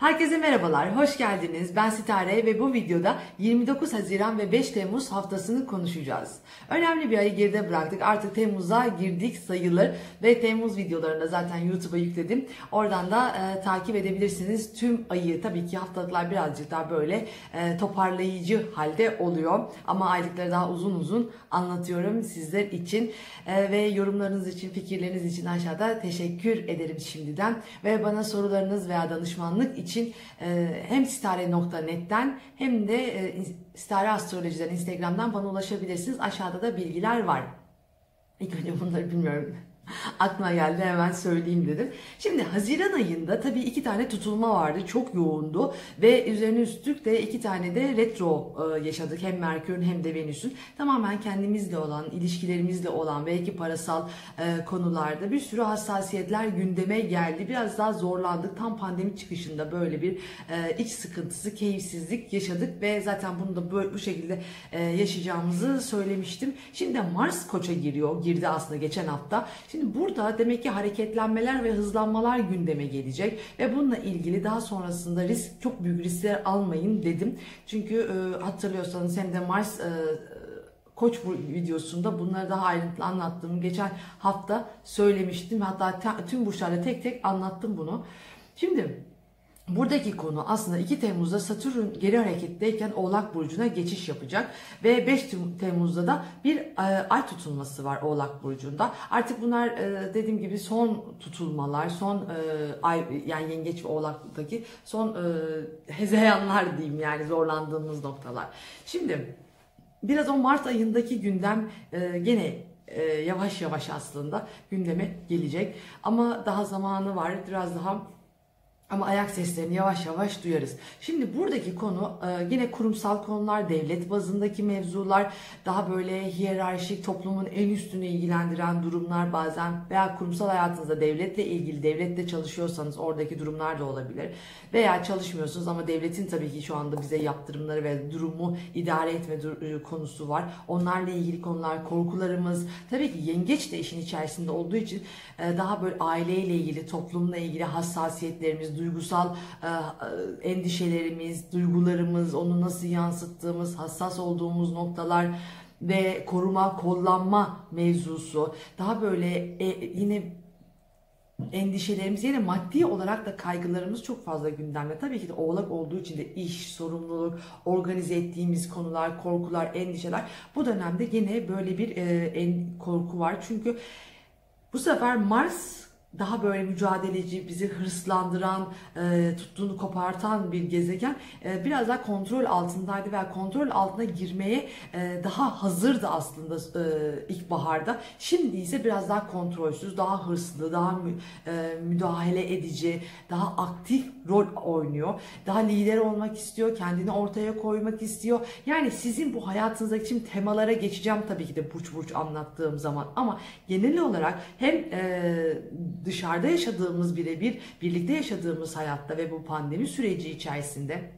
Herkese merhabalar, hoş geldiniz. Ben Sitare ve bu videoda 29 Haziran ve 5 Temmuz haftasını konuşacağız. Önemli bir ayı geride bıraktık. Artık Temmuz'a girdik sayılır ve Temmuz videolarını da zaten YouTube'a yükledim. Oradan da e, takip edebilirsiniz. Tüm ayı tabii ki haftalıklar birazcık daha böyle e, toparlayıcı halde oluyor. Ama aylıkları daha uzun uzun anlatıyorum sizler için. E, ve yorumlarınız için, fikirleriniz için aşağıda teşekkür ederim şimdiden. Ve bana sorularınız veya danışmanlık için için e, hem sitare.net'ten hem de e, Sitare Astroloji'den Instagram'dan bana ulaşabilirsiniz. Aşağıda da bilgiler var. İlk önce bunları bilmiyorum aklıma geldi hemen söyleyeyim dedim. Şimdi Haziran ayında tabii iki tane tutulma vardı. Çok yoğundu ve üzerine üstlük de iki tane de retro e, yaşadık. Hem Merkür'ün hem de Venüs'ün. Tamamen kendimizle olan, ilişkilerimizle olan belki parasal e, konularda bir sürü hassasiyetler gündeme geldi. Biraz daha zorlandık. Tam pandemi çıkışında böyle bir e, iç sıkıntısı, keyifsizlik yaşadık ve zaten bunu da bu şekilde yaşayacağımızı söylemiştim. Şimdi Mars Koç'a giriyor. Girdi aslında geçen hafta. Şimdi Şimdi burada demek ki hareketlenmeler ve hızlanmalar gündeme gelecek ve bununla ilgili daha sonrasında risk çok büyük riskler almayın dedim. Çünkü e, hatırlıyorsanız hem de Mars e, Koç videosunda bunları daha ayrıntılı anlattığım geçen hafta söylemiştim. Hatta tüm burçlarda tek tek anlattım bunu. Şimdi Buradaki konu aslında 2 Temmuz'da Satürn geri hareketteyken Oğlak Burcu'na geçiş yapacak. Ve 5 Temmuz'da da bir e, ay tutulması var Oğlak Burcu'nda. Artık bunlar e, dediğim gibi son tutulmalar, son e, ay yani Yengeç ve Oğlak'taki son hezeyanlar diyeyim yani zorlandığımız noktalar. Şimdi biraz o Mart ayındaki gündem gene yavaş yavaş aslında gündeme gelecek. Ama daha zamanı var. Biraz daha ama ayak seslerini yavaş yavaş duyarız. Şimdi buradaki konu e, yine kurumsal konular, devlet bazındaki mevzular, daha böyle hiyerarşik toplumun en üstünü ilgilendiren durumlar bazen veya kurumsal hayatınızda devletle ilgili, devlette çalışıyorsanız oradaki durumlar da olabilir. Veya çalışmıyorsunuz ama devletin tabii ki şu anda bize yaptırımları ve durumu idare etme e, konusu var. Onlarla ilgili konular, korkularımız, tabii ki yengeç de işin içerisinde olduğu için e, daha böyle aileyle ilgili, toplumla ilgili hassasiyetlerimiz, duygusal e, e, endişelerimiz, duygularımız, onu nasıl yansıttığımız, hassas olduğumuz noktalar ve koruma, kollanma mevzusu. Daha böyle e, yine endişelerimiz yine maddi olarak da kaygılarımız çok fazla gündemde. Tabii ki de oğlak olduğu için de iş, sorumluluk, organize ettiğimiz konular, korkular, endişeler. Bu dönemde yine böyle bir e, en, korku var. Çünkü bu sefer Mars daha böyle mücadeleci, bizi hırslandıran, e, tuttuğunu kopartan bir gezegen e, biraz daha kontrol altındaydı veya kontrol altına girmeye e, daha hazırdı aslında e, ilkbaharda. Şimdi ise biraz daha kontrolsüz, daha hırslı, daha mü, e, müdahale edici, daha aktif rol oynuyor. Daha lider olmak istiyor, kendini ortaya koymak istiyor. Yani sizin bu hayatınızdaki için temalara geçeceğim tabii ki de burç burç anlattığım zaman ama genel olarak hem e, dışarıda yaşadığımız birebir birlikte yaşadığımız hayatta ve bu pandemi süreci içerisinde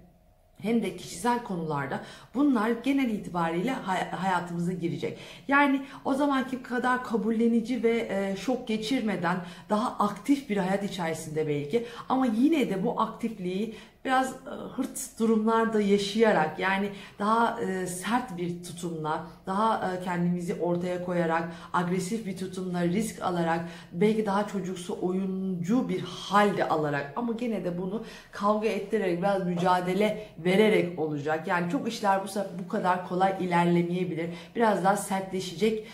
hem de kişisel konularda bunlar genel itibariyle hayatımıza girecek. Yani o zamanki kadar kabullenici ve e, şok geçirmeden daha aktif bir hayat içerisinde belki ama yine de bu aktifliği biraz e, hırt durumlarda yaşayarak yani daha e, sert bir tutumla, daha e, kendimizi ortaya koyarak, agresif bir tutumla risk alarak, belki daha çocuksu oyuncu bir halde alarak ama gene de bunu kavga ettirerek biraz mücadele vererek olacak. Yani çok işler bu sefer bu kadar kolay ilerlemeyebilir. Biraz daha sertleşecek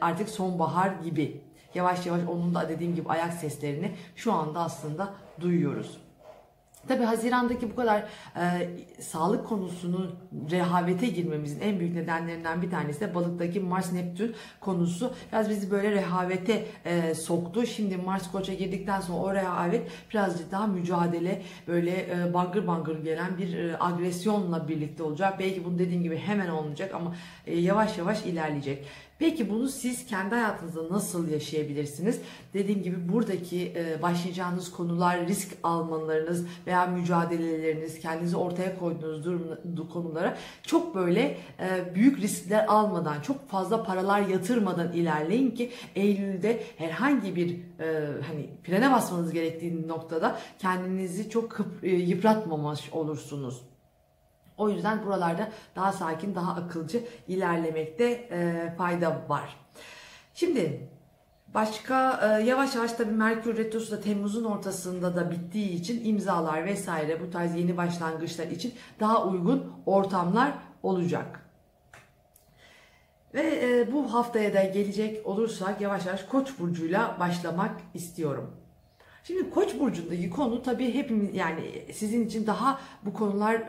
artık sonbahar gibi. Yavaş yavaş onun da dediğim gibi ayak seslerini şu anda aslında duyuyoruz. Tabii Haziran'daki bu kadar e, sağlık konusunu rehavete girmemizin en büyük nedenlerinden bir tanesi de balıktaki Mars Neptün konusu. Biraz bizi böyle rehavete e, soktu. Şimdi Mars Koç'a girdikten sonra o rehavet birazcık daha mücadele böyle e, bangır bangır gelen bir e, agresyonla birlikte olacak. Belki bunu dediğim gibi hemen olmayacak ama e, yavaş yavaş ilerleyecek. Peki bunu siz kendi hayatınızda nasıl yaşayabilirsiniz? Dediğim gibi buradaki e, başlayacağınız konular, risk almalarınız veya mücadeleleriniz, kendinizi ortaya koyduğunuz durum, konulara çok böyle e, büyük riskler almadan, çok fazla paralar yatırmadan ilerleyin ki Eylül'de herhangi bir e, hani frene basmanız gerektiği noktada kendinizi çok yıpratmamış olursunuz. O yüzden buralarda daha sakin, daha akılcı ilerlemekte e, fayda var. Şimdi başka e, yavaş yavaş tabii Merkür Retrosu da Temmuz'un ortasında da bittiği için imzalar vesaire bu tarz yeni başlangıçlar için daha uygun ortamlar olacak. Ve e, bu haftaya da gelecek olursak yavaş yavaş Koç burcuyla başlamak istiyorum. Şimdi Koç burcundaki konu tabii hepimiz yani sizin için daha bu konular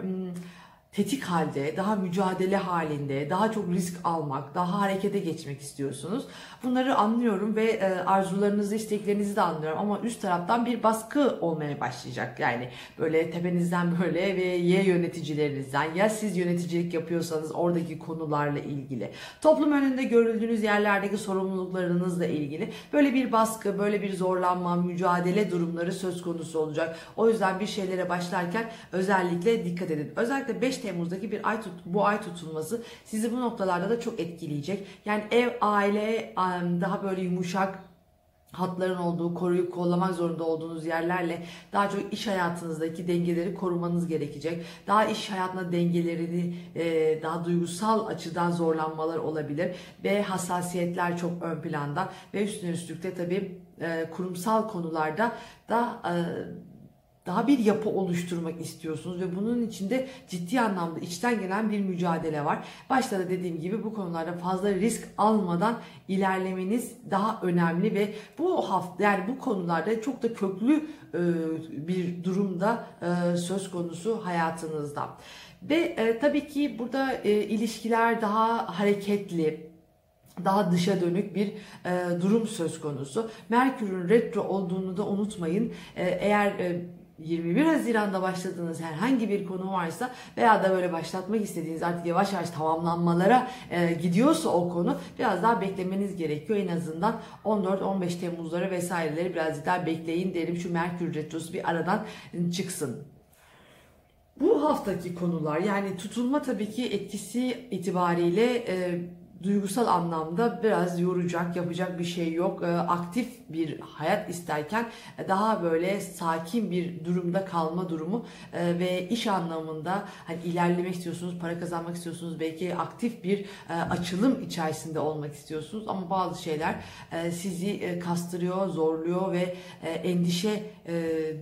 tetik halde, daha mücadele halinde, daha çok risk almak, daha harekete geçmek istiyorsunuz. Bunları anlıyorum ve e, arzularınızı, isteklerinizi de anlıyorum ama üst taraftan bir baskı olmaya başlayacak. Yani böyle tepenizden böyle ve Y yöneticilerinizden ya siz yöneticilik yapıyorsanız oradaki konularla ilgili, toplum önünde görüldüğünüz yerlerdeki sorumluluklarınızla ilgili böyle bir baskı, böyle bir zorlanma, mücadele durumları söz konusu olacak. O yüzden bir şeylere başlarken özellikle dikkat edin. Özellikle 5 Temmuz'daki bir ay tut, bu ay tutulması sizi bu noktalarda da çok etkileyecek. Yani ev, aile daha böyle yumuşak hatların olduğu, koruyup kollamak zorunda olduğunuz yerlerle daha çok iş hayatınızdaki dengeleri korumanız gerekecek. Daha iş hayatına dengelerini e, daha duygusal açıdan zorlanmalar olabilir ve hassasiyetler çok ön planda ve üstüne üstlük de tabii e, kurumsal konularda da e, daha bir yapı oluşturmak istiyorsunuz ve bunun içinde ciddi anlamda içten gelen bir mücadele var. Başta da dediğim gibi bu konularda fazla risk almadan ilerlemeniz daha önemli ve bu hafta yani bu konularda çok da köklü e, bir durumda e, söz konusu hayatınızda. Ve e, tabii ki burada ilişkiler daha hareketli, daha dışa dönük bir e, durum söz konusu. Merkür'ün retro olduğunu da unutmayın. E, eğer e, 21 Haziran'da başladığınız herhangi bir konu varsa veya da böyle başlatmak istediğiniz artık yavaş yavaş tamamlanmalara e, gidiyorsa o konu biraz daha beklemeniz gerekiyor. En azından 14-15 Temmuzları vesaireleri biraz daha bekleyin derim. Şu Merkür Retrosu bir aradan çıksın. Bu haftaki konular yani tutulma tabii ki etkisi itibariyle e, duygusal anlamda biraz yoracak, yapacak bir şey yok. E, aktif bir hayat isterken e, daha böyle sakin bir durumda kalma durumu e, ve iş anlamında hani ilerlemek istiyorsunuz, para kazanmak istiyorsunuz, belki aktif bir e, açılım içerisinde olmak istiyorsunuz ama bazı şeyler sizi kastırıyor, zorluyor ve endişe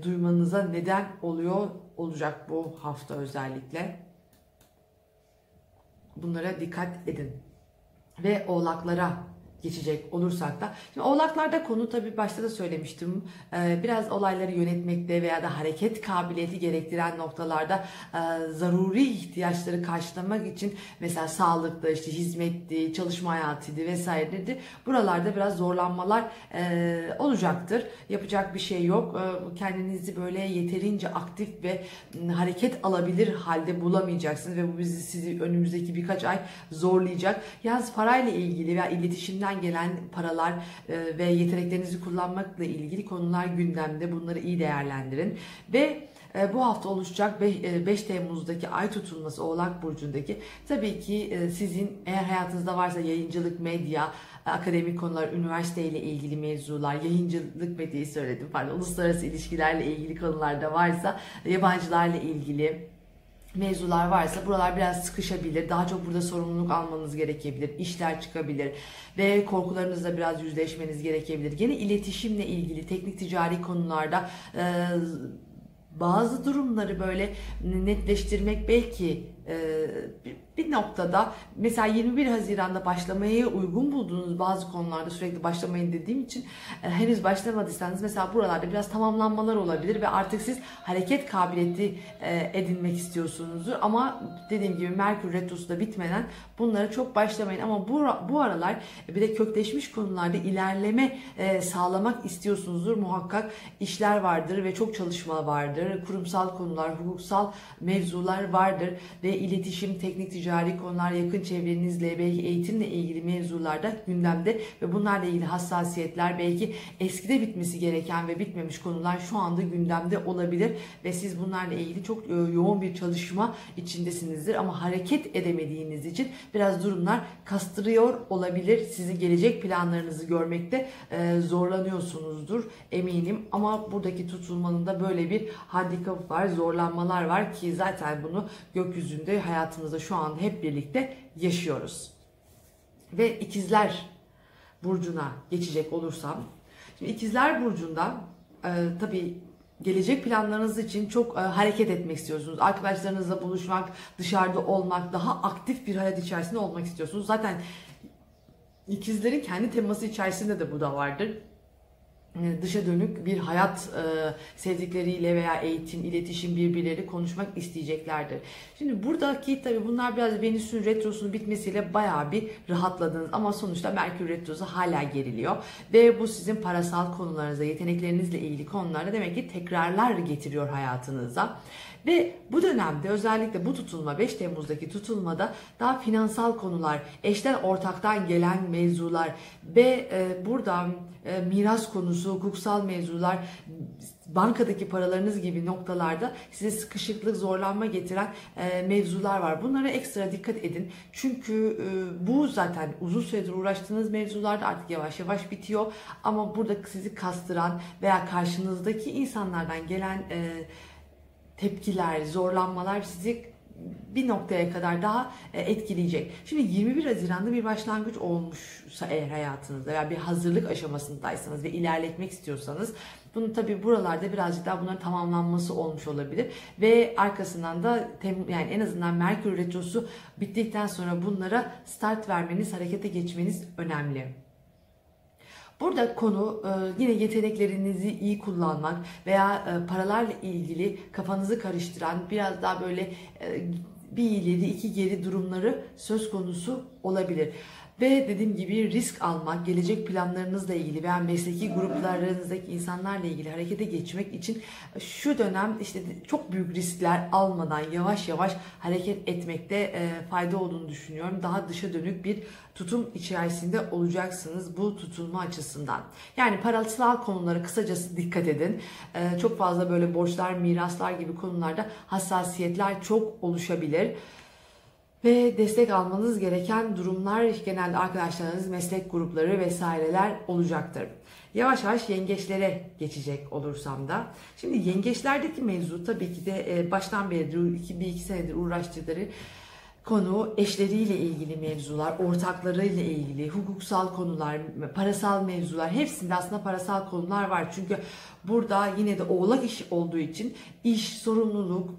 duymanıza neden oluyor olacak bu hafta özellikle. Bunlara dikkat edin ve oğlaklara geçecek olursak da. Şimdi oğlaklarda konu tabi başta da söylemiştim. Ee, biraz olayları yönetmekte veya da hareket kabiliyeti gerektiren noktalarda e, zaruri ihtiyaçları karşılamak için mesela sağlıkta işte hizmetti, çalışma hayatıydı vesairedir. Buralarda biraz zorlanmalar e, olacaktır. Yapacak bir şey yok. E, kendinizi böyle yeterince aktif ve hareket alabilir halde bulamayacaksınız ve bu bizi sizi önümüzdeki birkaç ay zorlayacak. Yalnız parayla ilgili veya iletişimden dışarıdan gelen paralar e, ve yeteneklerinizi kullanmakla ilgili konular gündemde. Bunları iyi değerlendirin. Ve e, bu hafta oluşacak 5 e, Temmuz'daki ay tutulması Oğlak Burcu'ndaki tabii ki sizin eğer hayatınızda varsa yayıncılık, medya, akademik konular, üniversite ile ilgili mevzular, yayıncılık medyayı söyledim pardon, uluslararası ilişkilerle ilgili konularda varsa, yabancılarla ilgili mevzular varsa buralar biraz sıkışabilir. Daha çok burada sorumluluk almanız gerekebilir. işler çıkabilir ve korkularınızla biraz yüzleşmeniz gerekebilir. Yine iletişimle ilgili teknik ticari konularda e, bazı durumları böyle netleştirmek belki e, bir noktada mesela 21 Haziran'da başlamaya uygun bulduğunuz bazı konularda sürekli başlamayın dediğim için e, henüz başlamadıysanız mesela buralarda biraz tamamlanmalar olabilir ve artık siz hareket kabiliyeti e, edinmek istiyorsunuzdur. Ama dediğim gibi Merkür Retrosu da bitmeden bunlara çok başlamayın. Ama bu, bu aralar bir de kökleşmiş konularda ilerleme e, sağlamak istiyorsunuzdur. Muhakkak işler vardır ve çok çalışma vardır. Kurumsal konular hukuksal mevzular vardır ve iletişim, teknik ticari konular, yakın çevrenizle, belki eğitimle ilgili mevzularda gündemde ve bunlarla ilgili hassasiyetler, belki eskide bitmesi gereken ve bitmemiş konular şu anda gündemde olabilir ve siz bunlarla ilgili çok e, yoğun bir çalışma içindesinizdir ama hareket edemediğiniz için biraz durumlar kastırıyor olabilir. Sizi gelecek planlarınızı görmekte e, zorlanıyorsunuzdur eminim ama buradaki tutulmanın da böyle bir handikap var, zorlanmalar var ki zaten bunu gökyüzünde hayatımızda şu an hep birlikte yaşıyoruz. Ve ikizler burcuna geçecek olursam, şimdi ikizler burcunda e, tabii gelecek planlarınız için çok e, hareket etmek istiyorsunuz. Arkadaşlarınızla buluşmak, dışarıda olmak, daha aktif bir hayat içerisinde olmak istiyorsunuz. Zaten ikizlerin kendi teması içerisinde de bu da vardır dışa dönük bir hayat e, sevdikleriyle veya eğitim, iletişim birbirleri konuşmak isteyeceklerdir. Şimdi buradaki tabi bunlar biraz Venüs'ün retrosunun bitmesiyle bayağı bir rahatladınız ama sonuçta Merkür retrosu hala geriliyor ve bu sizin parasal konularınıza, yeteneklerinizle ilgili konularda demek ki tekrarlar getiriyor hayatınıza. Ve bu dönemde özellikle bu tutulma 5 Temmuz'daki tutulmada daha finansal konular, eşten ortaktan gelen mevzular ve e, burada e, miras konusu, hukuksal mevzular, bankadaki paralarınız gibi noktalarda size sıkışıklık, zorlanma getiren e, mevzular var. Bunlara ekstra dikkat edin. Çünkü e, bu zaten uzun süredir uğraştığınız mevzularda artık yavaş yavaş bitiyor. Ama burada sizi kastıran veya karşınızdaki insanlardan gelen tepkiler, zorlanmalar sizi bir noktaya kadar daha e, etkileyecek. Şimdi 21 Haziran'da bir başlangıç olmuşsa eğer hayatınızda veya bir hazırlık aşamasındaysanız ve ilerletmek istiyorsanız bunu tabi buralarda birazcık daha bunların tamamlanması olmuş olabilir ve arkasından da yani en azından Merkür Retrosu bittikten sonra bunlara start vermeniz, harekete geçmeniz önemli. Burada konu e, yine yeteneklerinizi iyi kullanmak veya e, paralarla ilgili kafanızı karıştıran biraz daha böyle e, bir ileri iki geri durumları söz konusu olabilir. Ve dediğim gibi risk almak, gelecek planlarınızla ilgili veya mesleki gruplarınızdaki insanlarla ilgili harekete geçmek için şu dönem işte çok büyük riskler almadan yavaş yavaş hareket etmekte e, fayda olduğunu düşünüyorum. Daha dışa dönük bir tutum içerisinde olacaksınız bu tutulma açısından. Yani parasal konulara kısacası dikkat edin. E, çok fazla böyle borçlar, miraslar gibi konularda hassasiyetler çok oluşabilir ve destek almanız gereken durumlar genelde arkadaşlarınız, meslek grupları vesaireler olacaktır. Yavaş yavaş yengeçlere geçecek olursam da. Şimdi yengeçlerdeki mevzu tabii ki de e, baştan beri bir iki senedir uğraştıkları konu eşleriyle ilgili mevzular, ortaklarıyla ilgili, hukuksal konular, parasal mevzular hepsinde aslında parasal konular var. Çünkü burada yine de oğlak iş olduğu için iş, sorumluluk,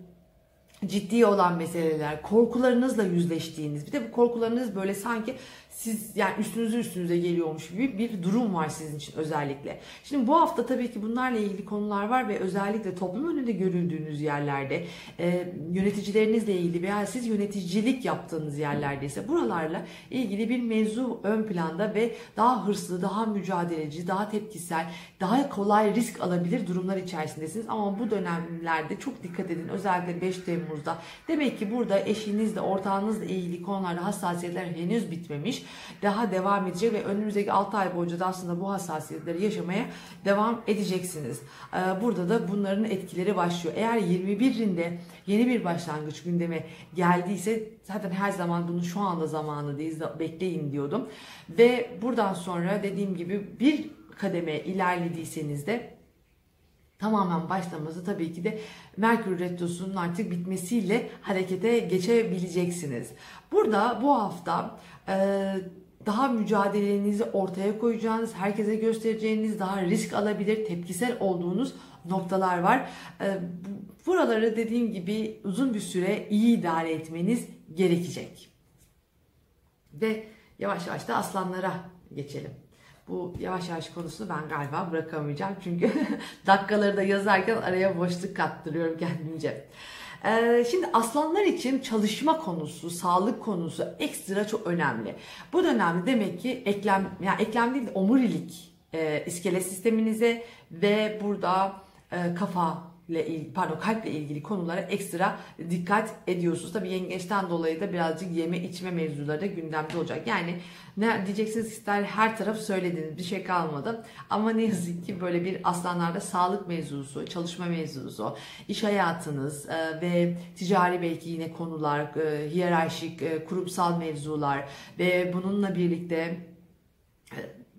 ciddi olan meseleler, korkularınızla yüzleştiğiniz, bir de bu korkularınız böyle sanki siz yani üstünüze üstünüze geliyormuş gibi bir durum var sizin için özellikle. Şimdi bu hafta tabii ki bunlarla ilgili konular var ve özellikle toplum önünde görüldüğünüz yerlerde e, yöneticilerinizle ilgili veya siz yöneticilik yaptığınız yerlerde ise buralarla ilgili bir mevzu ön planda ve daha hırslı, daha mücadeleci, daha tepkisel, daha kolay risk alabilir durumlar içerisindesiniz. Ama bu dönemlerde çok dikkat edin. Özellikle 5 Temmuz'da. Demek ki burada eşinizle, ortağınızla ilgili konularda hassasiyetler henüz bitmemiş daha devam edecek ve önümüzdeki 6 ay boyunca da aslında bu hassasiyetleri yaşamaya devam edeceksiniz. Ee, burada da bunların etkileri başlıyor. Eğer 21'inde yeni bir başlangıç gündeme geldiyse zaten her zaman bunu şu anda zamanı değil bekleyin diyordum. Ve buradan sonra dediğim gibi bir kademe ilerlediyseniz de tamamen başlaması tabii ki de Merkür Retrosu'nun artık bitmesiyle harekete geçebileceksiniz. Burada bu hafta daha mücadelenizi ortaya koyacağınız, herkese göstereceğiniz, daha risk alabilir, tepkisel olduğunuz noktalar var. E, buraları dediğim gibi uzun bir süre iyi idare etmeniz gerekecek. Ve yavaş yavaş da aslanlara geçelim. Bu yavaş yavaş konusunu ben galiba bırakamayacağım. Çünkü dakikaları da yazarken araya boşluk kattırıyorum kendimce. Ee, şimdi aslanlar için çalışma konusu, sağlık konusu ekstra çok önemli. Bu dönemde demek ki eklem, yani eklem değil de omurilik e, iskelet sisteminize ve burada e, kafa ile pardon kalple ilgili konulara ekstra dikkat ediyorsunuz. Tabii yengeçten dolayı da birazcık yeme içme mevzuları da gündemde olacak. Yani ne diyeceksiniz ister her taraf söylediğiniz bir şey kalmadı. Ama ne yazık ki böyle bir aslanlarda sağlık mevzusu, çalışma mevzusu, iş hayatınız e, ve ticari belki yine konular, e, hiyerarşik, e, kurumsal mevzular ve bununla birlikte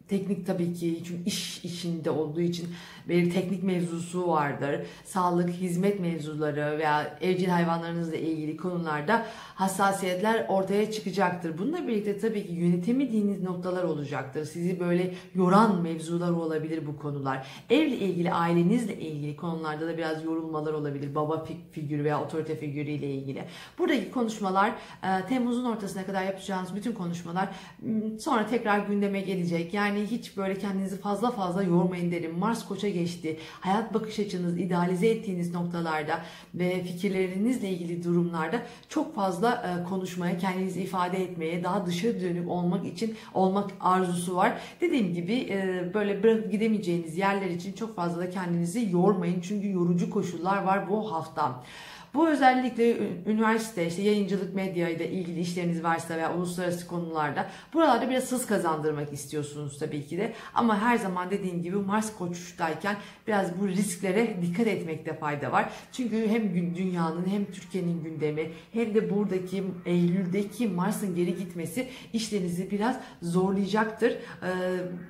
teknik tabii ki çünkü iş içinde olduğu için bir teknik mevzusu vardır. Sağlık, hizmet mevzuları veya evcil hayvanlarınızla ilgili konularda hassasiyetler ortaya çıkacaktır. Bununla birlikte tabii ki yönetemediğiniz noktalar olacaktır. Sizi böyle yoran mevzular olabilir bu konular. Evle ilgili, ailenizle ilgili konularda da biraz yorulmalar olabilir. Baba figürü veya otorite figürüyle ilgili. Buradaki konuşmalar e, Temmuz'un ortasına kadar yapacağınız bütün konuşmalar sonra tekrar gündeme gelecek. Yani hiç böyle kendinizi fazla fazla yormayın derim. Mars Koç'a geçti. Hayat bakış açınız, idealize ettiğiniz noktalarda ve fikirlerinizle ilgili durumlarda çok fazla e, konuşmaya, kendinizi ifade etmeye, daha dışa dönük olmak için olmak arzusu var. Dediğim gibi e, böyle bırakıp gidemeyeceğiniz yerler için çok fazla da kendinizi yormayın. Çünkü yorucu koşullar var bu hafta. Bu özellikle üniversite, işte yayıncılık, medya ile ilgili işleriniz varsa veya uluslararası konularda buralarda biraz hız kazandırmak istiyorsunuz tabii ki de. Ama her zaman dediğim gibi Mars koçtayken biraz bu risklere dikkat etmekte fayda var. Çünkü hem dünyanın hem Türkiye'nin gündemi hem de buradaki Eylül'deki Mars'ın geri gitmesi işlerinizi biraz zorlayacaktır. Ee,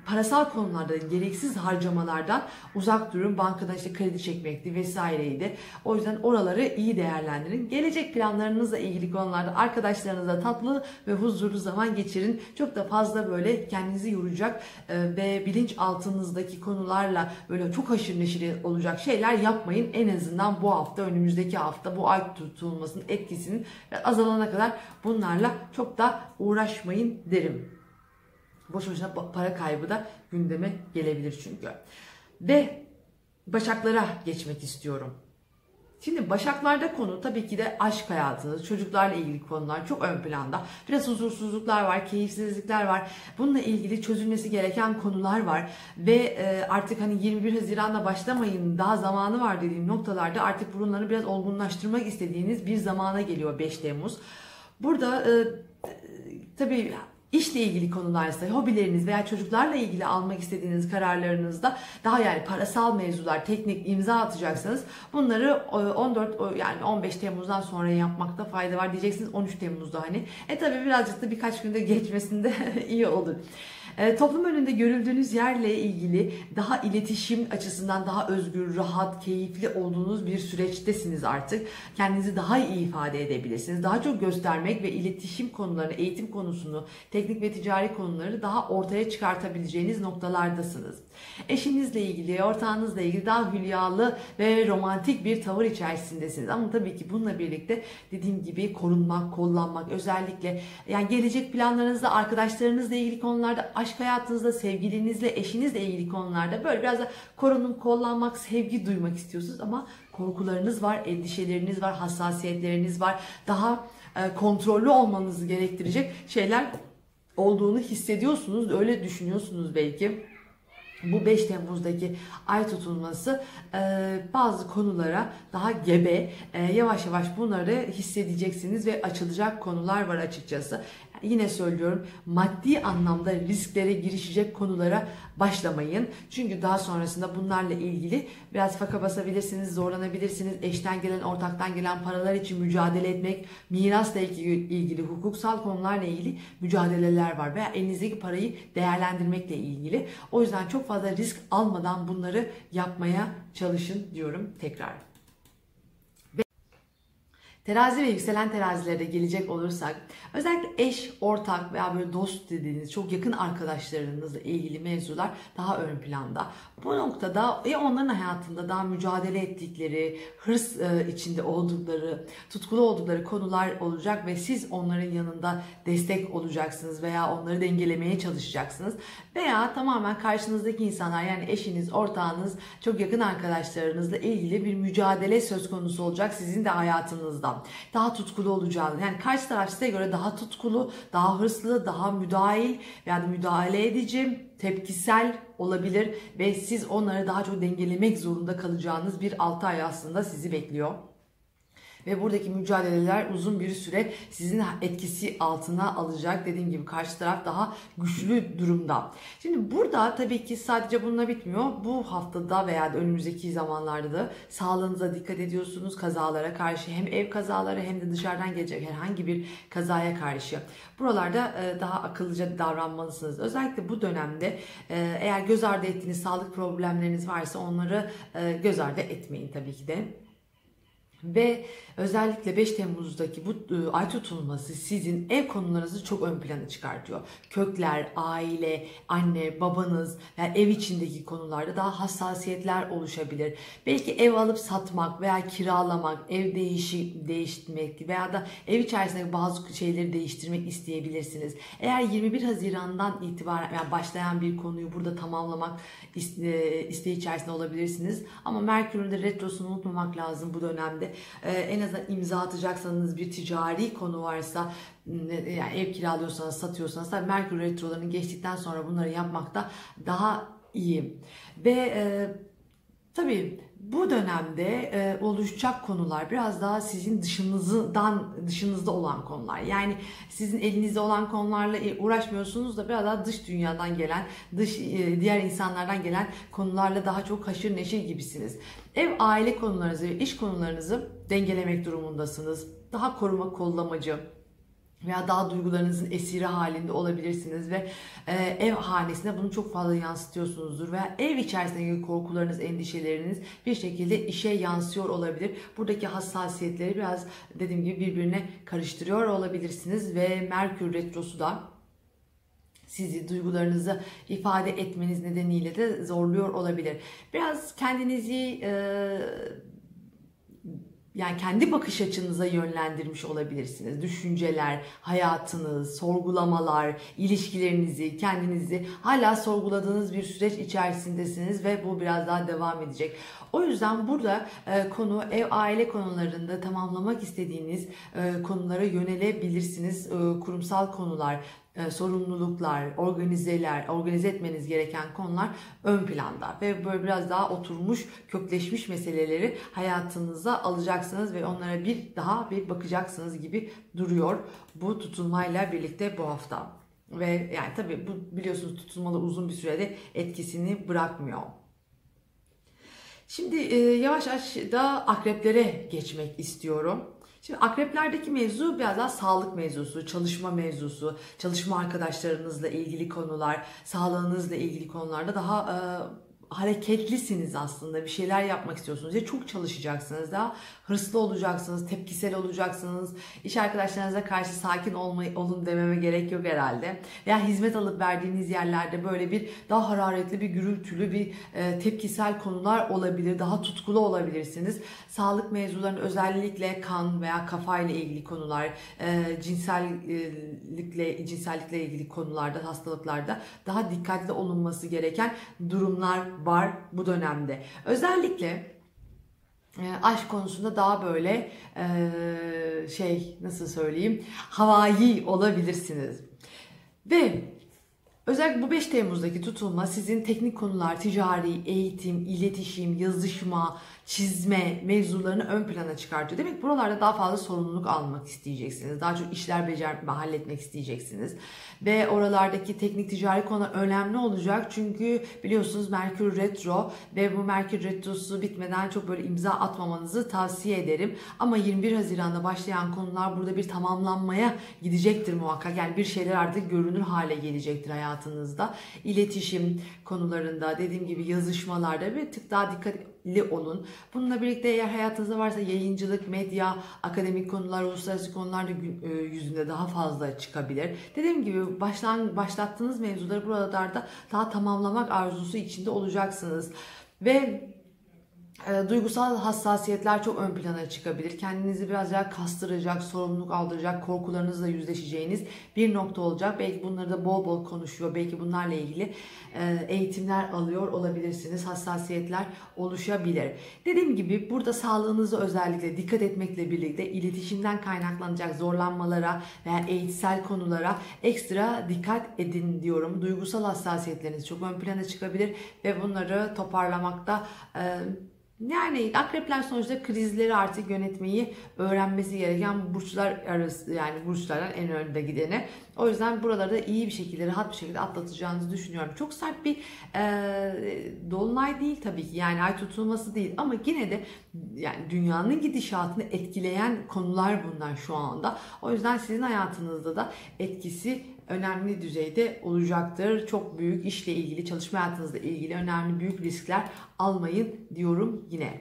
parasal konularda gereksiz harcamalardan uzak durun. Bankadan işte kredi çekmekti vesaireydi. O yüzden oraları iyi değerlendirin. Gelecek planlarınızla ilgili konularda arkadaşlarınızla tatlı ve huzurlu zaman geçirin. Çok da fazla böyle kendinizi yoracak e, ve bilinç altınızdaki konularla böyle çok aşırı neşir olacak şeyler yapmayın. En azından bu hafta, önümüzdeki hafta bu ay tutulmasının etkisinin azalana kadar bunlarla çok da uğraşmayın derim. Boş boşuna para kaybı da gündeme gelebilir çünkü. Ve Başaklara geçmek istiyorum. Şimdi Başaklarda konu tabii ki de aşk hayatınız, çocuklarla ilgili konular çok ön planda. Biraz huzursuzluklar var, keyifsizlikler var. Bununla ilgili çözülmesi gereken konular var. Ve e, artık hani 21 Haziran'da başlamayın daha zamanı var dediğim noktalarda artık bunları biraz olgunlaştırmak istediğiniz bir zamana geliyor 5 Temmuz. Burada e, tabii işle ilgili konularsa, hobileriniz veya çocuklarla ilgili almak istediğiniz kararlarınızda daha yani parasal mevzular, teknik imza atacaksanız bunları 14 e, yani 15 Temmuz'dan sonra yapmakta fayda var diyeceksiniz 13 Temmuz'da hani. E tabi birazcık da birkaç günde geçmesinde iyi olur. E, toplum önünde görüldüğünüz yerle ilgili daha iletişim açısından daha özgür, rahat, keyifli olduğunuz bir süreçtesiniz artık. Kendinizi daha iyi ifade edebilirsiniz. Daha çok göstermek ve iletişim konularını, eğitim konusunu, teknik ve ticari konuları daha ortaya çıkartabileceğiniz noktalardasınız. Eşinizle ilgili, ortağınızla ilgili daha hülyalı ve romantik bir tavır içerisindesiniz. Ama tabii ki bununla birlikte dediğim gibi korunmak, kollanmak, özellikle yani gelecek planlarınızda, arkadaşlarınızla ilgili konularda, aşk hayatınızda, sevgilinizle, eşinizle ilgili konularda böyle biraz da korunum, kollanmak, sevgi duymak istiyorsunuz ama korkularınız var, endişeleriniz var, hassasiyetleriniz var. Daha e, kontrollü olmanızı gerektirecek şeyler olduğunu hissediyorsunuz, öyle düşünüyorsunuz belki bu 5 Temmuz'daki ay tutulması e, bazı konulara daha gebe e, yavaş yavaş bunları hissedeceksiniz ve açılacak konular var açıkçası. Yine söylüyorum maddi anlamda risklere girişecek konulara başlamayın. Çünkü daha sonrasında bunlarla ilgili biraz faka basabilirsiniz, zorlanabilirsiniz. Eşten gelen, ortaktan gelen paralar için mücadele etmek, mirasla ilgili, hukuksal konularla ilgili mücadeleler var. Veya elinizdeki parayı değerlendirmekle ilgili. O yüzden çok fazla risk almadan bunları yapmaya çalışın diyorum tekrar. Terazi ve yükselen terazilere gelecek olursak özellikle eş, ortak veya böyle dost dediğiniz çok yakın arkadaşlarınızla ilgili mevzular daha ön planda. Bu noktada ya onların hayatında daha mücadele ettikleri, hırs e, içinde oldukları, tutkulu oldukları konular olacak ve siz onların yanında destek olacaksınız veya onları dengelemeye çalışacaksınız. Veya tamamen karşınızdaki insanlar yani eşiniz, ortağınız, çok yakın arkadaşlarınızla ilgili bir mücadele söz konusu olacak sizin de hayatınızda. Daha tutkulu olacağınız. Yani karşı taraf size göre daha tutkulu, daha hırslı, daha müdahil yani müdahale edici, tepkisel olabilir ve siz onları daha çok dengelemek zorunda kalacağınız bir 6 ay aslında sizi bekliyor ve buradaki mücadeleler uzun bir süre sizin etkisi altına alacak. Dediğim gibi karşı taraf daha güçlü durumda. Şimdi burada tabii ki sadece bununla bitmiyor. Bu haftada veya önümüzdeki zamanlarda da sağlığınıza dikkat ediyorsunuz. Kazalara karşı hem ev kazaları hem de dışarıdan gelecek herhangi bir kazaya karşı. Buralarda e, daha akıllıca davranmalısınız. Özellikle bu dönemde e, eğer göz ardı ettiğiniz sağlık problemleriniz varsa onları e, göz ardı etmeyin tabii ki de. Ve özellikle 5 Temmuz'daki bu e, ay tutulması sizin ev konularınızı çok ön plana çıkartıyor. Kökler, aile, anne, babanız yani ev içindeki konularda daha hassasiyetler oluşabilir. Belki ev alıp satmak veya kiralamak, ev değişi, değiştirmek veya da ev içerisindeki bazı şeyleri değiştirmek isteyebilirsiniz. Eğer 21 Haziran'dan itibaren yani başlayan bir konuyu burada tamamlamak iste, isteği içerisinde olabilirsiniz. Ama Merkür'ün de retrosunu unutmamak lazım bu dönemde e, en azından imza atacaksanız bir ticari konu varsa yani ev kiralıyorsanız satıyorsanız tabii Merkür retrolarının geçtikten sonra bunları yapmakta daha iyi. Ve e, tabii bu dönemde e, oluşacak konular biraz daha sizin dışınızdan dışınızda olan konular. Yani sizin elinizde olan konularla uğraşmıyorsunuz da biraz daha dış dünyadan gelen, dış e, diğer insanlardan gelen konularla daha çok haşır neşir gibisiniz. Ev aile konularınızı iş konularınızı dengelemek durumundasınız. Daha koruma kollamacı, veya daha duygularınızın esiri halinde olabilirsiniz ve e, ev hanesine bunu çok fazla yansıtıyorsunuzdur veya ev içerisindeki korkularınız, endişeleriniz bir şekilde işe yansıyor olabilir. Buradaki hassasiyetleri biraz dediğim gibi birbirine karıştırıyor olabilirsiniz ve Merkür Retrosu da sizi duygularınızı ifade etmeniz nedeniyle de zorluyor olabilir. Biraz kendinizi e, yani kendi bakış açınıza yönlendirmiş olabilirsiniz. Düşünceler, hayatınız, sorgulamalar, ilişkilerinizi, kendinizi hala sorguladığınız bir süreç içerisindesiniz ve bu biraz daha devam edecek. O yüzden burada e, konu ev aile konularında tamamlamak istediğiniz e, konulara yönelebilirsiniz. E, kurumsal konular, e, sorumluluklar, organizeler, organize etmeniz gereken konular ön planda ve böyle biraz daha oturmuş, kökleşmiş meseleleri hayatınıza alacaksınız ve onlara bir daha bir bakacaksınız gibi duruyor bu tutulmayla birlikte bu hafta. Ve yani tabii bu biliyorsunuz tutulmalı uzun bir sürede etkisini bırakmıyor. Şimdi e, yavaş yavaş da akreplere geçmek istiyorum. Şimdi akreplerdeki mevzu biraz daha sağlık mevzusu, çalışma mevzusu, çalışma arkadaşlarınızla ilgili konular, sağlığınızla ilgili konularda daha e, hareketlisiniz aslında. Bir şeyler yapmak istiyorsunuz. Ya çok çalışacaksınız daha hırslı olacaksınız, tepkisel olacaksınız. İş arkadaşlarınıza karşı sakin olmayı, olun dememe gerek yok herhalde. Veya hizmet alıp verdiğiniz yerlerde böyle bir daha hararetli bir gürültülü bir e, tepkisel konular olabilir. Daha tutkulu olabilirsiniz. Sağlık mevzularının özellikle kan veya kafayla ilgili konular, e, cinsellikle cinsellikle ilgili konularda, hastalıklarda daha dikkatli olunması gereken durumlar var bu dönemde. Özellikle aşk konusunda daha böyle e, şey nasıl söyleyeyim havai olabilirsiniz. Ve özellikle bu 5 Temmuz'daki tutulma sizin teknik konular, ticari, eğitim, iletişim, yazışma, çizme mevzularını ön plana çıkartıyor. Demek buralarda daha fazla sorumluluk almak isteyeceksiniz. Daha çok işler becerme, halletmek isteyeceksiniz. Ve oralardaki teknik ticari konu önemli olacak. Çünkü biliyorsunuz Merkür Retro ve bu Merkür Retrosu bitmeden çok böyle imza atmamanızı tavsiye ederim. Ama 21 Haziran'da başlayan konular burada bir tamamlanmaya gidecektir muhakkak. Yani bir şeyler artık görünür hale gelecektir hayatınızda. İletişim konularında dediğim gibi yazışmalarda bir tık daha dikkat li olun. Bununla birlikte eğer hayatınızda varsa yayıncılık, medya, akademik konular, uluslararası konular da e, yüzünde daha fazla çıkabilir. Dediğim gibi başlan, başlattığınız mevzuları buralarda daha tamamlamak arzusu içinde olacaksınız. Ve e, duygusal hassasiyetler çok ön plana çıkabilir. Kendinizi biraz daha kastıracak, sorumluluk aldıracak, korkularınızla yüzleşeceğiniz bir nokta olacak. Belki bunları da bol bol konuşuyor. Belki bunlarla ilgili e, eğitimler alıyor olabilirsiniz. Hassasiyetler oluşabilir. Dediğim gibi burada sağlığınızı özellikle dikkat etmekle birlikte iletişimden kaynaklanacak zorlanmalara veya eğitsel konulara ekstra dikkat edin diyorum. Duygusal hassasiyetleriniz çok ön plana çıkabilir ve bunları toparlamakta e, yani akrepler sonuçta krizleri artık yönetmeyi öğrenmesi gereken burçlar arası yani burçlardan en önde gideni. O yüzden buraları iyi bir şekilde rahat bir şekilde atlatacağınızı düşünüyorum. Çok sert bir e, dolunay değil tabii ki yani ay tutulması değil ama yine de yani dünyanın gidişatını etkileyen konular bunlar şu anda. O yüzden sizin hayatınızda da etkisi önemli düzeyde olacaktır. Çok büyük işle ilgili, çalışma hayatınızla ilgili önemli büyük riskler almayın diyorum yine.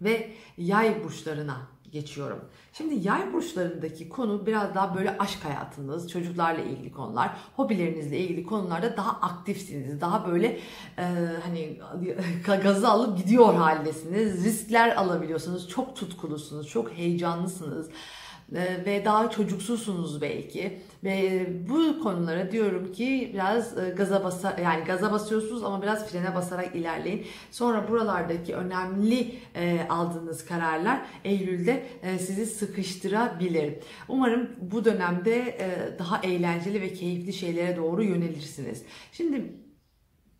Ve yay burçlarına geçiyorum. Şimdi yay burçlarındaki konu biraz daha böyle aşk hayatınız, çocuklarla ilgili konular, hobilerinizle ilgili konularda daha aktifsiniz. Daha böyle e, hani gazı alıp gidiyor haldesiniz. Riskler alabiliyorsunuz. Çok tutkulusunuz, çok heyecanlısınız ve daha çocuksusunuz belki ve bu konulara diyorum ki biraz e, gaza basa yani gaza basıyorsunuz ama biraz frene basarak ilerleyin. Sonra buralardaki önemli e, aldığınız kararlar Eylül'de e, sizi sıkıştırabilir. Umarım bu dönemde daha eğlenceli ve keyifli şeylere doğru yönelirsiniz. Şimdi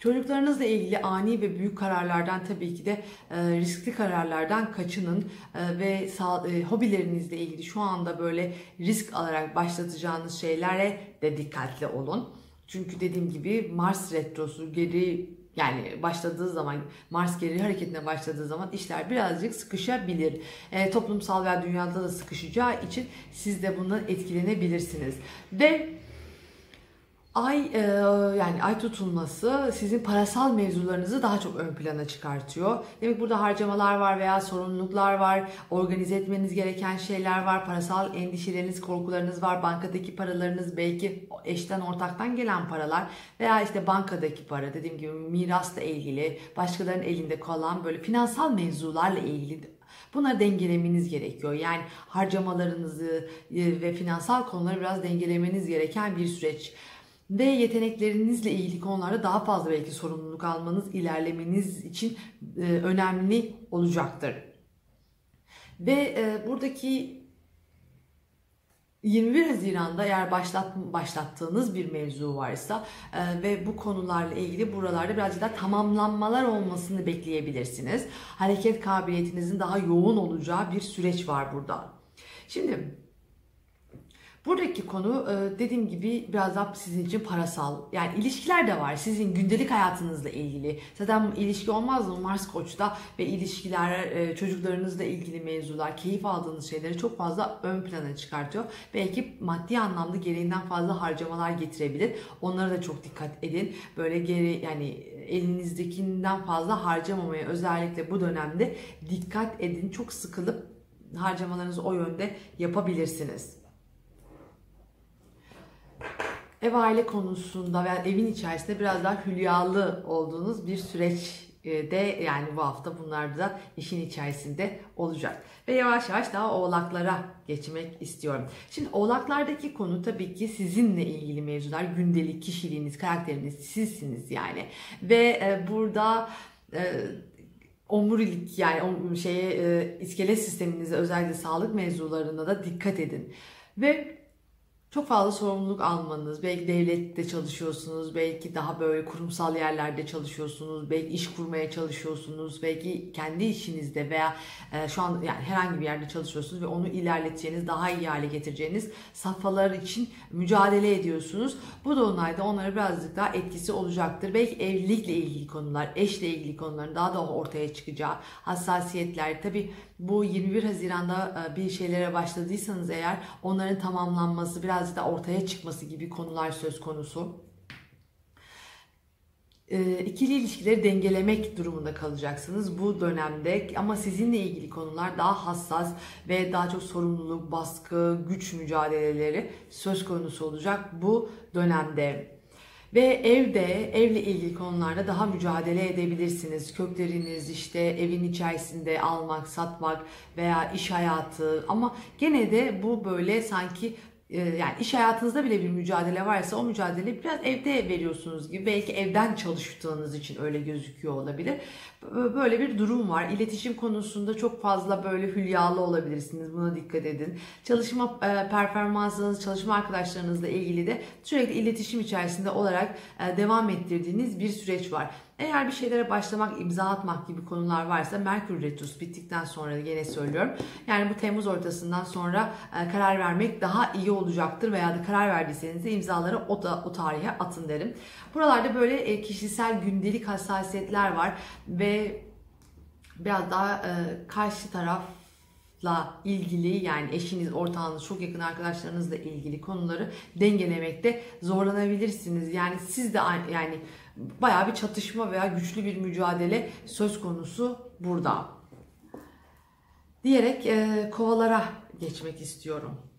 Çocuklarınızla ilgili ani ve büyük kararlardan tabii ki de e, riskli kararlardan kaçının e, ve sağ, e, hobilerinizle ilgili şu anda böyle risk alarak başlatacağınız şeylere de dikkatli olun. Çünkü dediğim gibi Mars retrosu geri yani başladığı zaman Mars geri hareketine başladığı zaman işler birazcık sıkışabilir. E, toplumsal veya dünyada da sıkışacağı için siz de bundan etkilenebilirsiniz. Ve Ay e, yani ay tutulması sizin parasal mevzularınızı daha çok ön plana çıkartıyor. Demek burada harcamalar var veya sorumluluklar var, organize etmeniz gereken şeyler var, parasal endişeleriniz, korkularınız var, bankadaki paralarınız belki eşten ortaktan gelen paralar veya işte bankadaki para dediğim gibi mirasla ilgili, başkalarının elinde kalan böyle finansal mevzularla ilgili Bunları dengelemeniz gerekiyor. Yani harcamalarınızı e, ve finansal konuları biraz dengelemeniz gereken bir süreç ve yeteneklerinizle ilgili konularda daha fazla belki sorumluluk almanız, ilerlemeniz için e, önemli olacaktır. Ve e, buradaki 21 Haziran'da eğer başlat, başlattığınız bir mevzu varsa e, ve bu konularla ilgili buralarda birazcık daha tamamlanmalar olmasını bekleyebilirsiniz. Hareket kabiliyetinizin daha yoğun olacağı bir süreç var burada. Şimdi Buradaki konu e, dediğim gibi biraz daha sizin için parasal. Yani ilişkiler de var. Sizin gündelik hayatınızla ilgili. Zaten ilişki olmaz mı Mars Koç'ta ve ilişkiler, e, çocuklarınızla ilgili mevzular, keyif aldığınız şeyleri çok fazla ön plana çıkartıyor. Belki maddi anlamda gereğinden fazla harcamalar getirebilir. Onlara da çok dikkat edin. Böyle geri yani elinizdekinden fazla harcamamaya özellikle bu dönemde dikkat edin. Çok sıkılıp harcamalarınızı o yönde yapabilirsiniz ev aile konusunda veya evin içerisinde biraz daha hülyalı olduğunuz bir süreç e, de yani bu hafta bunlar da işin içerisinde olacak. Ve yavaş yavaş daha oğlaklara geçmek istiyorum. Şimdi oğlaklardaki konu tabii ki sizinle ilgili mevzular. Gündelik kişiliğiniz, karakteriniz sizsiniz yani. Ve e, burada e, omurilik yani şeye iskelet sisteminize özellikle sağlık mevzularına da dikkat edin. Ve çok fazla sorumluluk almanız, belki devlette çalışıyorsunuz, belki daha böyle kurumsal yerlerde çalışıyorsunuz, belki iş kurmaya çalışıyorsunuz, belki kendi işinizde veya e, şu an yani herhangi bir yerde çalışıyorsunuz ve onu ilerleteceğiniz, daha iyi hale getireceğiniz safhalar için mücadele ediyorsunuz. Bu dolunayda onlara birazcık daha etkisi olacaktır. Belki evlilikle ilgili konular, eşle ilgili konuların daha da ortaya çıkacağı hassasiyetler. Tabi bu 21 Haziran'da e, bir şeylere başladıysanız eğer onların tamamlanması biraz birazcık da ortaya çıkması gibi konular söz konusu. E, ikili ilişkileri dengelemek durumunda kalacaksınız bu dönemde ama sizinle ilgili konular daha hassas ve daha çok sorumluluk, baskı, güç mücadeleleri söz konusu olacak bu dönemde. Ve evde, evle ilgili konularda daha mücadele edebilirsiniz. Kökleriniz işte evin içerisinde almak, satmak veya iş hayatı ama gene de bu böyle sanki yani iş hayatınızda bile bir mücadele varsa o mücadeleyi biraz evde veriyorsunuz gibi belki evden çalıştığınız için öyle gözüküyor olabilir. Böyle bir durum var. İletişim konusunda çok fazla böyle hülyalı olabilirsiniz. Buna dikkat edin. Çalışma e, performansınız, çalışma arkadaşlarınızla ilgili de sürekli iletişim içerisinde olarak e, devam ettirdiğiniz bir süreç var. Eğer bir şeylere başlamak, imza atmak gibi konular varsa Merkür Retrosu bittikten sonra yine söylüyorum. Yani bu Temmuz ortasından sonra e, karar vermek daha iyi olacaktır veya da karar verdiyseniz de imzaları o, da, o tarihe atın derim. Buralarda böyle e, kişisel gündelik hassasiyetler var ve biraz daha e, karşı taraf la ilgili yani eşiniz, ortağınız, çok yakın arkadaşlarınızla ilgili konuları dengelemekte zorlanabilirsiniz. Yani siz de yani bayağı bir çatışma veya güçlü bir mücadele söz konusu burada. Diyerek e, kovalara geçmek istiyorum.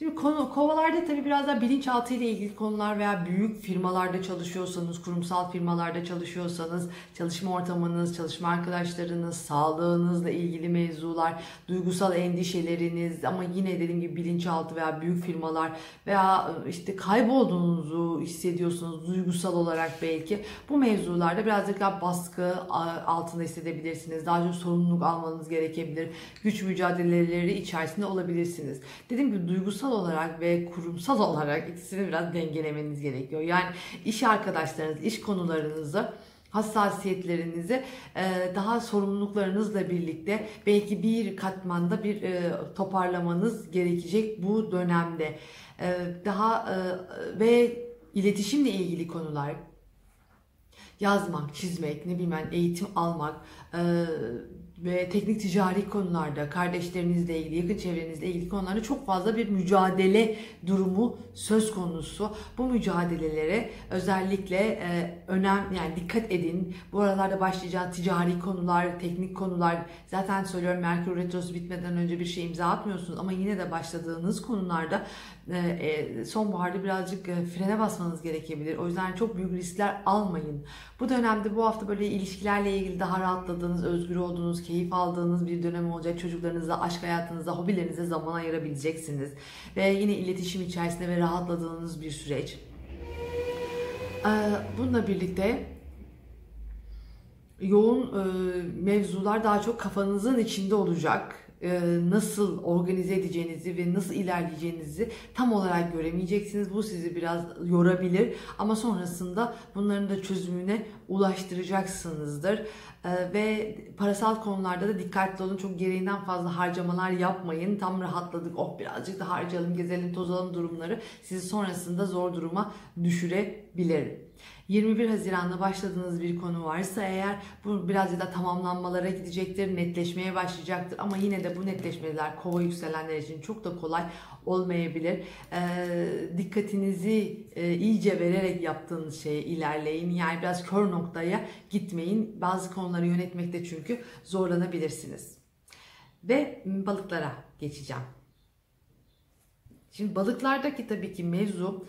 Şimdi konu, kovalarda tabii biraz da bilinçaltı ile ilgili konular veya büyük firmalarda çalışıyorsanız, kurumsal firmalarda çalışıyorsanız, çalışma ortamınız, çalışma arkadaşlarınız, sağlığınızla ilgili mevzular, duygusal endişeleriniz ama yine dediğim gibi bilinçaltı veya büyük firmalar veya işte kaybolduğunuzu hissediyorsunuz duygusal olarak belki. Bu mevzularda birazcık daha baskı altında hissedebilirsiniz. Daha çok sorumluluk almanız gerekebilir. Güç mücadeleleri içerisinde olabilirsiniz. Dediğim gibi duygusal finansal olarak ve kurumsal olarak ikisini biraz dengelemeniz gerekiyor. Yani iş arkadaşlarınız, iş konularınızı hassasiyetlerinizi e, daha sorumluluklarınızla birlikte belki bir katmanda bir e, toparlamanız gerekecek bu dönemde. E, daha ve iletişimle ilgili konular yazmak, çizmek, ne bileyim eğitim almak, ve teknik ticari konularda, kardeşlerinizle ilgili, yakın çevrenizle ilgili konularda çok fazla bir mücadele durumu söz konusu. Bu mücadelelere özellikle e, önem yani dikkat edin. Bu aralarda başlayacağınız ticari konular, teknik konular zaten söylüyorum Merkür Retrosu bitmeden önce bir şey imza atmıyorsunuz ama yine de başladığınız konularda e, e, sonbaharda birazcık e, frene basmanız gerekebilir. O yüzden çok büyük riskler almayın. Bu dönemde bu hafta böyle ilişkilerle ilgili daha rahatladığınız, özgür olduğunuz, keyif aldığınız bir dönem olacak. Çocuklarınıza, aşk hayatınıza, hobilerinize zaman ayırabileceksiniz. Ve yine iletişim içerisinde ve rahatladığınız bir süreç. Bununla birlikte yoğun mevzular daha çok kafanızın içinde olacak e, nasıl organize edeceğinizi ve nasıl ilerleyeceğinizi tam olarak göremeyeceksiniz. Bu sizi biraz yorabilir ama sonrasında bunların da çözümüne ulaştıracaksınızdır. E, ve parasal konularda da dikkatli olun. Çok gereğinden fazla harcamalar yapmayın. Tam rahatladık, oh birazcık da harcayalım, gezelim, tozalım durumları sizi sonrasında zor duruma düşürebilir. 21 Haziran'da başladığınız bir konu varsa eğer bu biraz da tamamlanmalara gidecektir, netleşmeye başlayacaktır ama yine de bu netleşmeler kova yükselenler için çok da kolay olmayabilir. E, dikkatinizi e, iyice vererek yaptığınız şeye ilerleyin. Yani biraz kör noktaya gitmeyin. Bazı konuları yönetmekte çünkü zorlanabilirsiniz. Ve balıklara geçeceğim. Şimdi balıklardaki tabii ki mevzu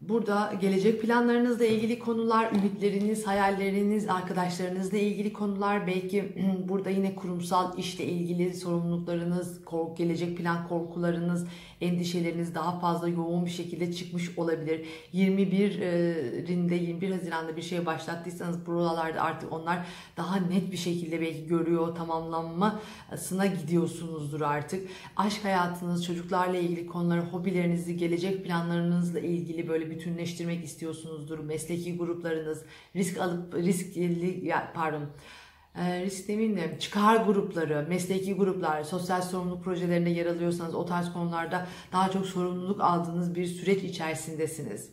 Burada gelecek planlarınızla ilgili konular, ümitleriniz, hayalleriniz, arkadaşlarınızla ilgili konular, belki burada yine kurumsal işle ilgili sorumluluklarınız, gelecek plan korkularınız, endişeleriniz daha fazla yoğun bir şekilde çıkmış olabilir. 21'inde 21 Haziran'da bir şey başlattıysanız buralarda artık onlar daha net bir şekilde belki görüyor tamamlanmasına gidiyorsunuzdur artık. Aşk hayatınız, çocuklarla ilgili konuları, hobilerinizi, gelecek planlarınızla ilgili böyle bütünleştirmek istiyorsunuzdur. Mesleki gruplarınız, risk alıp riskli pardon e, risk demeyeyim de çıkar grupları, mesleki gruplar, sosyal sorumluluk projelerinde yer alıyorsanız o tarz konularda daha çok sorumluluk aldığınız bir süreç içerisindesiniz.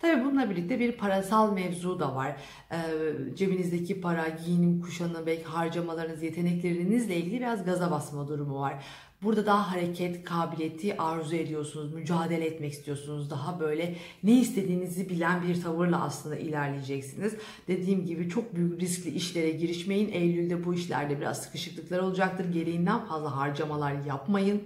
Tabi bununla birlikte bir parasal mevzu da var. E, cebinizdeki para, giyinim, kuşanım, belki harcamalarınız, yeteneklerinizle ilgili biraz gaza basma durumu var. Burada daha hareket kabiliyeti arzu ediyorsunuz, mücadele etmek istiyorsunuz. Daha böyle ne istediğinizi bilen bir tavırla aslında ilerleyeceksiniz. Dediğim gibi çok büyük riskli işlere girişmeyin. Eylül'de bu işlerde biraz sıkışıklıklar olacaktır. Gereğinden fazla harcamalar yapmayın.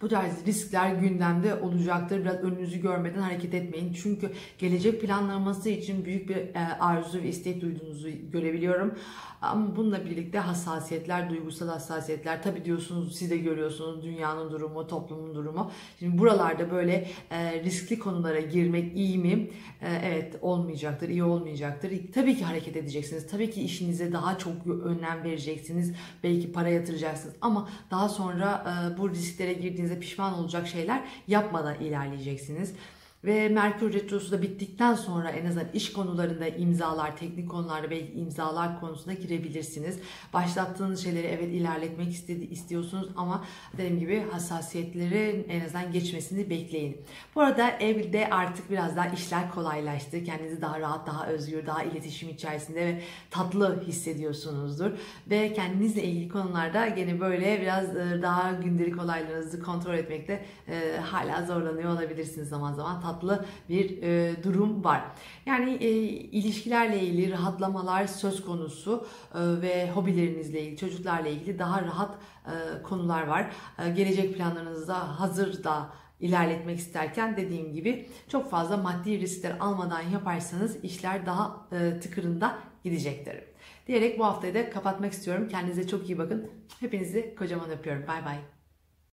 Bu tarz riskler gündemde olacaktır. Biraz önünüzü görmeden hareket etmeyin. Çünkü gelecek planlaması için büyük bir e, arzu ve istek duyduğunuzu görebiliyorum. Ama bununla birlikte hassasiyetler, duygusal hassasiyetler. Tabii diyorsunuz siz de görüyorsunuz dünyanın durumu, toplumun durumu. Şimdi buralarda böyle e, riskli konulara girmek iyi mi? E, evet olmayacaktır, iyi olmayacaktır. Tabii ki hareket edeceksiniz. Tabii ki işinize daha çok önem vereceksiniz. Belki para yatıracaksınız. Ama daha sonra e, bu risklere girdiğinizde pişman olacak şeyler yapmadan ilerleyeceksiniz. Ve Merkür Retrosu da bittikten sonra en azından iş konularında imzalar, teknik konularda belki imzalar konusunda girebilirsiniz. Başlattığınız şeyleri evet ilerletmek istedi, istiyorsunuz ama dediğim gibi hassasiyetleri en azından geçmesini bekleyin. Bu arada evde artık biraz daha işler kolaylaştı. Kendinizi daha rahat, daha özgür, daha iletişim içerisinde ve tatlı hissediyorsunuzdur. Ve kendinizle ilgili konularda gene böyle biraz e, daha gündelik olaylarınızı kontrol etmekte e, hala zorlanıyor olabilirsiniz zaman zaman tatlı bir e, durum var. Yani e, ilişkilerle ilgili rahatlamalar söz konusu e, ve hobilerinizle ilgili, çocuklarla ilgili daha rahat e, konular var. E, gelecek planlarınızda hazır da ilerletmek isterken dediğim gibi çok fazla maddi riskler almadan yaparsanız işler daha e, tıkırında gidecektir. Diyerek bu haftayı da kapatmak istiyorum. Kendinize çok iyi bakın. Hepinizi kocaman öpüyorum. Bay bay.